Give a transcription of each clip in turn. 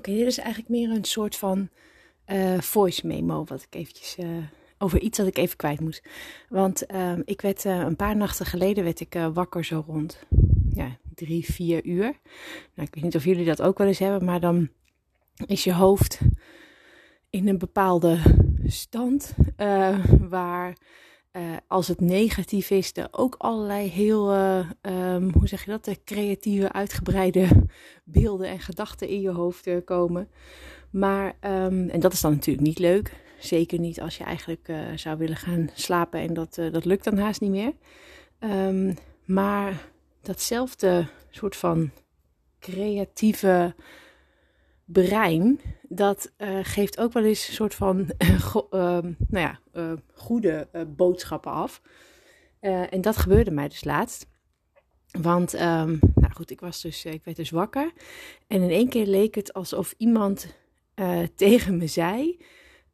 Oké, dit is eigenlijk meer een soort van uh, voice memo, wat ik eventjes uh, over iets dat ik even kwijt moet. Want uh, ik werd uh, een paar nachten geleden werd ik wakker zo rond ja, drie, vier uur. Nou, ik weet niet of jullie dat ook wel eens hebben, maar dan is je hoofd in een bepaalde stand waar uh, als het negatief is, er ook allerlei heel, uh, um, hoe zeg je dat, de creatieve, uitgebreide beelden en gedachten in je hoofd komen. Maar, um, en dat is dan natuurlijk niet leuk. Zeker niet als je eigenlijk zou willen gaan slapen en dat, dat lukt dan haast niet meer. Um, maar datzelfde soort van creatieve brein, dat uh, geeft ook wel eens een soort van uh, nou ja, uh, goede boodschappen af. en dat gebeurde mij dus laatst. Want, um, nou goed, ik, was dus, ik werd dus wakker. En in één keer leek het alsof iemand tegen me zei...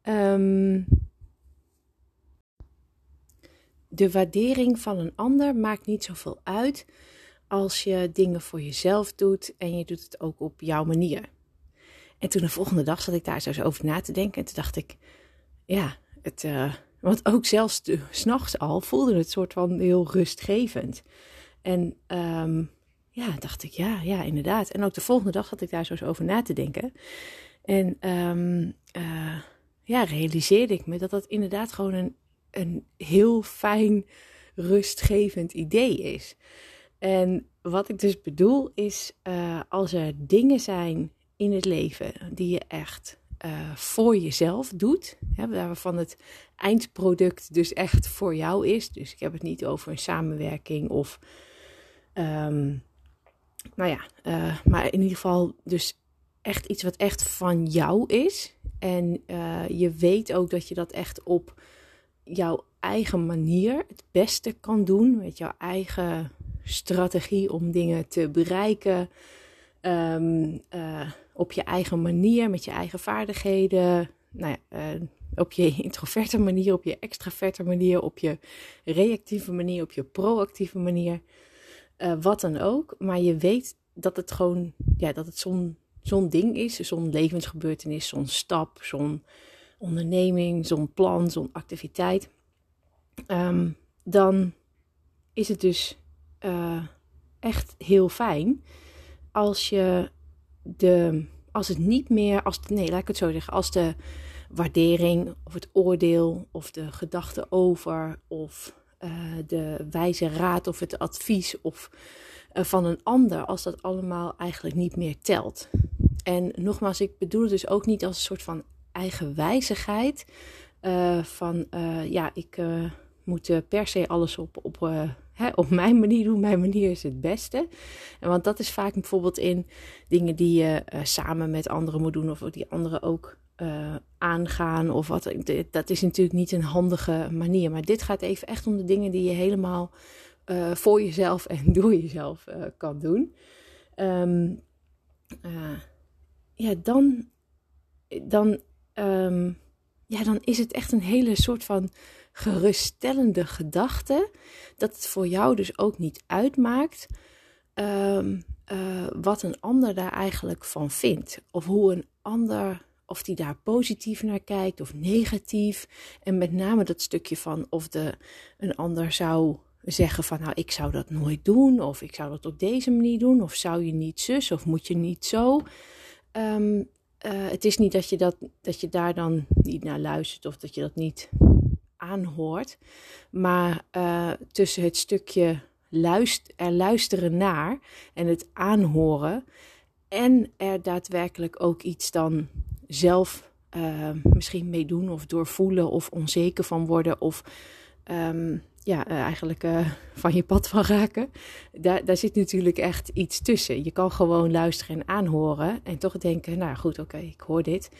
Um, de waardering van een ander maakt niet zoveel uit als je dingen voor jezelf doet en je doet het ook op jouw manier. En toen de volgende dag zat ik daar zo over na te denken. En toen dacht ik, ja, het, uh, want ook zelfs s'nachts al voelde het soort van heel rustgevend. En um, ja, dacht ik, ja, ja, inderdaad. En ook de volgende dag zat ik daar zo over na te denken. En um, uh, ja, realiseerde ik me dat dat inderdaad gewoon een, een heel fijn, rustgevend idee is. En wat ik dus bedoel is, uh, als er dingen zijn in het leven die je echt uh, voor jezelf doet. Hè, waarvan het eindproduct dus echt voor jou is. Dus ik heb het niet over een samenwerking of. Um, nou ja, uh, maar in ieder geval dus echt iets wat echt van jou is. En uh, je weet ook dat je dat echt op jouw eigen manier het beste kan doen. Met jouw eigen strategie om dingen te bereiken. Um, op je eigen manier, met je eigen vaardigheden. Nou ja, uh, op je introverte manier, op je extraverte manier, op je reactieve manier, op je proactieve manier. Uh, wat dan ook. Maar je weet dat het gewoon, ja, dat het zo'n zo'n ding is, zo'n levensgebeurtenis, zo'n stap, zo'n onderneming, zo'n plan, zo'n activiteit. Um, dan is het dus echt heel fijn als je de, als het niet meer, als nee, laat ik het zo zeggen, als de waardering of het oordeel of de gedachte over of uh, de wijze raad of het advies of uh, van een ander, als dat allemaal eigenlijk niet meer telt. En nogmaals, ik bedoel het dus ook niet als een soort van eigenwijzigheid. Uh, van ja, ik moet per se alles op, op op mijn manier doen. Mijn manier is het beste. En want dat is vaak bijvoorbeeld in dingen die je uh, samen met anderen moet doen, of die anderen ook uh, aangaan. Of wat. Dat is natuurlijk niet een handige manier. Maar dit gaat even echt om de dingen die je helemaal uh, voor jezelf en door jezelf kan doen. Um, ja, dan. dan um, ja, dan is het echt een hele soort van geruststellende gedachte. Dat het voor jou dus ook niet uitmaakt um, uh, wat een ander daar eigenlijk van vindt. Of hoe een ander, of die daar positief naar kijkt of negatief. En met name dat stukje van of de, een ander zou zeggen van nou ik zou dat nooit doen. Of ik zou dat op deze manier doen. Of zou je niet zus of moet je niet zo. Um, uh, het is niet dat je, dat, dat je daar dan niet naar luistert of dat je dat niet aanhoort. Maar uh, tussen het stukje luister, er luisteren naar en het aanhoren. En er daadwerkelijk ook iets dan zelf uh, misschien mee doen of doorvoelen of onzeker van worden of um, ja, uh, eigenlijk uh, van je pad van raken. Daar, daar zit natuurlijk echt iets tussen. Je kan gewoon luisteren en aanhoren en toch denken, nou goed, oké, ik hoor dit.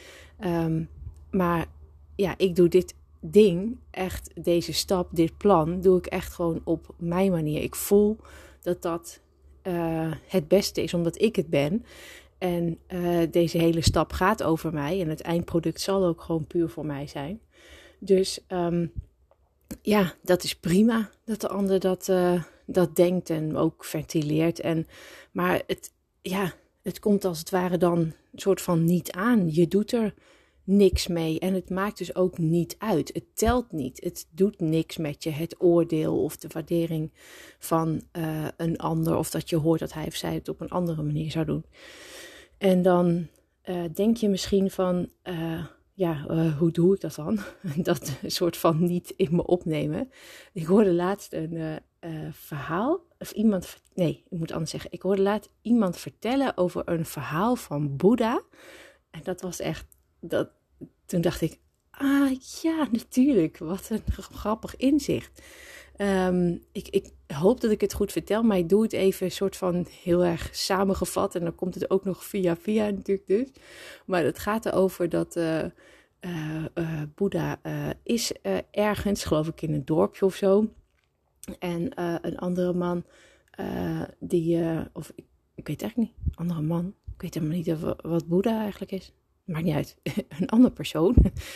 Um, maar ja, ik doe dit ding, echt deze stap, dit plan, doe ik echt gewoon op mijn manier. Ik voel dat dat uh, het beste is omdat ik het ben. En deze hele stap gaat over mij en het eindproduct zal ook gewoon puur voor mij zijn. Dus um, ja, dat is prima dat de ander dat, uh, dat denkt en ook ventileert. En, maar het, ja, het komt als het ware dan een soort van niet aan. Je doet er niks mee en het maakt dus ook niet uit. Het telt niet. Het doet niks met je. Het oordeel of de waardering van uh, een ander of dat je hoort dat hij of zij het op een andere manier zou doen. En dan uh, denk je misschien van, uh, ja, hoe doe ik dat dan? dat soort van niet in me opnemen. Ik hoorde laatst een verhaal, of iemand, nee, ik moet anders zeggen. Ik hoorde laatst iemand vertellen over een verhaal van Boeddha. En dat was echt, dat, toen dacht ik, ah ja, natuurlijk, wat een grappig inzicht. Um, ik, ik, hoop dat ik het goed vertel, maar ik doe het even soort van heel erg samengevat. En dan komt het ook nog via via natuurlijk dus. Maar het gaat erover dat uh, Boeddha is ergens, geloof ik in een dorpje of zo. En een andere man, die, of ik, ik weet eigenlijk niet, andere man. Ik weet helemaal niet wat Boeddha eigenlijk is maakt niet uit, een andere persoon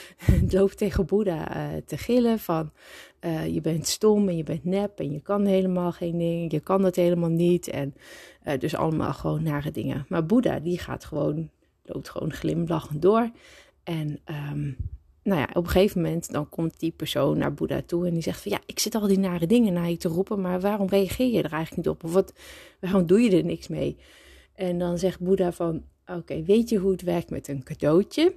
loopt tegen Boeddha uh, te gillen van uh, je bent stom en je bent nep en je kan helemaal geen ding, je kan dat helemaal niet en uh, dus allemaal gewoon nare dingen. Maar Boeddha die gaat gewoon, loopt gewoon glimlachend door en um, nou ja, op een gegeven moment dan komt die persoon naar Boeddha toe en die zegt van ja, ik zit al die nare dingen naar je te roepen, maar waarom reageer je er eigenlijk niet op? Of wat, waarom doe je er niks mee? En dan zegt Boeddha van Oké, weet je hoe het werkt met een cadeautje?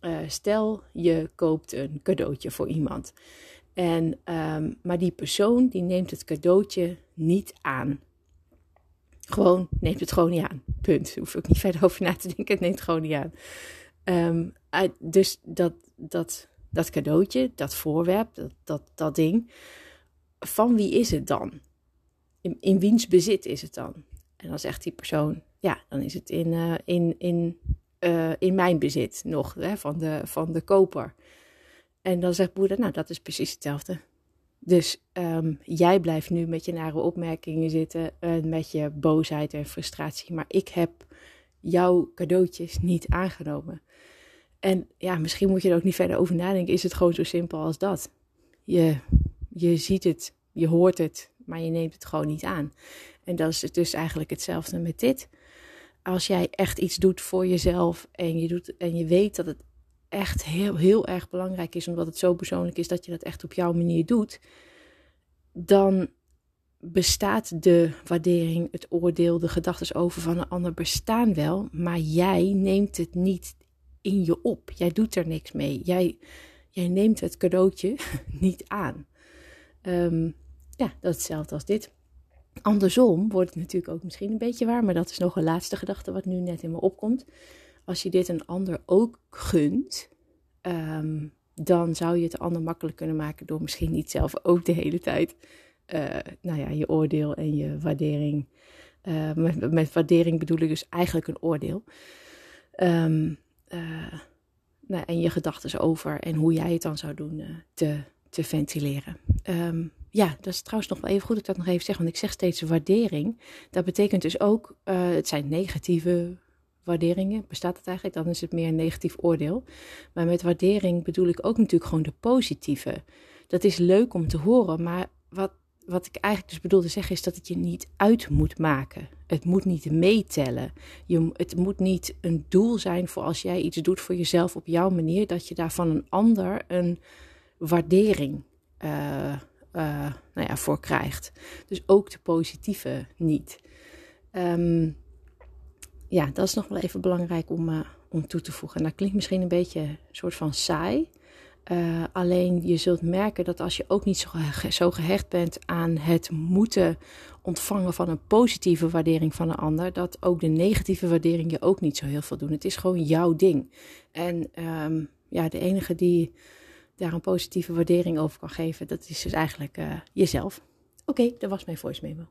Uh, stel, je koopt een cadeautje voor iemand. En, um, maar die persoon die neemt het cadeautje niet aan. Gewoon, neemt het gewoon niet aan. Punt. Hoef ik niet verder over na te denken. Het neemt gewoon niet aan. Um, dus dat, dat, dat cadeautje, dat voorwerp, dat, dat, dat ding. Van wie is het dan? In, in wiens bezit is het dan? En dan zegt die persoon, ja, dan is het in, uh, in, in, uh, in mijn bezit nog, hè, van, de, van de koper. En dan zegt Boeddha, nou, dat is precies hetzelfde. Dus um, jij blijft nu met je nare opmerkingen zitten, uh, met je boosheid en frustratie, maar ik heb jouw cadeautjes niet aangenomen. En ja, misschien moet je er ook niet verder over nadenken. Is het gewoon zo simpel als dat? Je, je ziet het, je hoort het, maar je neemt het gewoon niet aan. En dat is dus eigenlijk hetzelfde met dit als jij echt iets doet voor jezelf en je, doet, en je weet dat het echt heel, heel erg belangrijk is, omdat het zo persoonlijk is dat je dat echt op jouw manier doet, dan bestaat de waardering, het oordeel, de gedachten over van een ander bestaan wel, maar jij neemt het niet in je op. Jij doet er niks mee. Jij, jij neemt het cadeautje niet aan. Um, ja, dat is hetzelfde als dit. Andersom wordt het natuurlijk ook misschien een beetje waar, maar dat is nog een laatste gedachte wat nu net in me opkomt. Als je dit een ander ook gunt, um, dan zou je het de ander makkelijk kunnen maken door misschien niet zelf ook de hele tijd, uh, nou ja, je oordeel en je waardering. Uh, met, waardering bedoel ik dus eigenlijk een oordeel. Um, uh, nou, en je gedachten over en hoe jij het dan zou doen te, te ventileren. Um, ja, dat is trouwens nog wel even goed dat ik dat nog even zeg, want ik zeg steeds waardering. Dat betekent dus ook, uh, het zijn negatieve waarderingen. Bestaat het eigenlijk? Dan is het meer een negatief oordeel. Maar met waardering bedoel ik ook natuurlijk gewoon de positieve. Dat is leuk om te horen, maar wat, wat ik eigenlijk dus bedoel te zeggen is dat het je niet uit moet maken. Het moet niet meetellen. Je, het moet niet een doel zijn voor als jij iets doet voor jezelf op jouw manier, dat je daar van een ander een waardering uh, voor krijgt. Dus ook de positieve niet. Um, ja, dat is nog wel even belangrijk om, uh, om toe te voegen. En dat klinkt misschien een beetje een soort van saai. Uh, alleen je zult merken dat als je ook niet zo, zo gehecht bent aan het moeten ontvangen van een positieve waardering van een ander, dat ook de negatieve waardering je ook niet zo heel veel doen. Het is gewoon jouw ding. En um, ja, de enige die daar een positieve waardering over kan geven, dat is dus eigenlijk uh, jezelf. Oké, dat was mijn voice memo.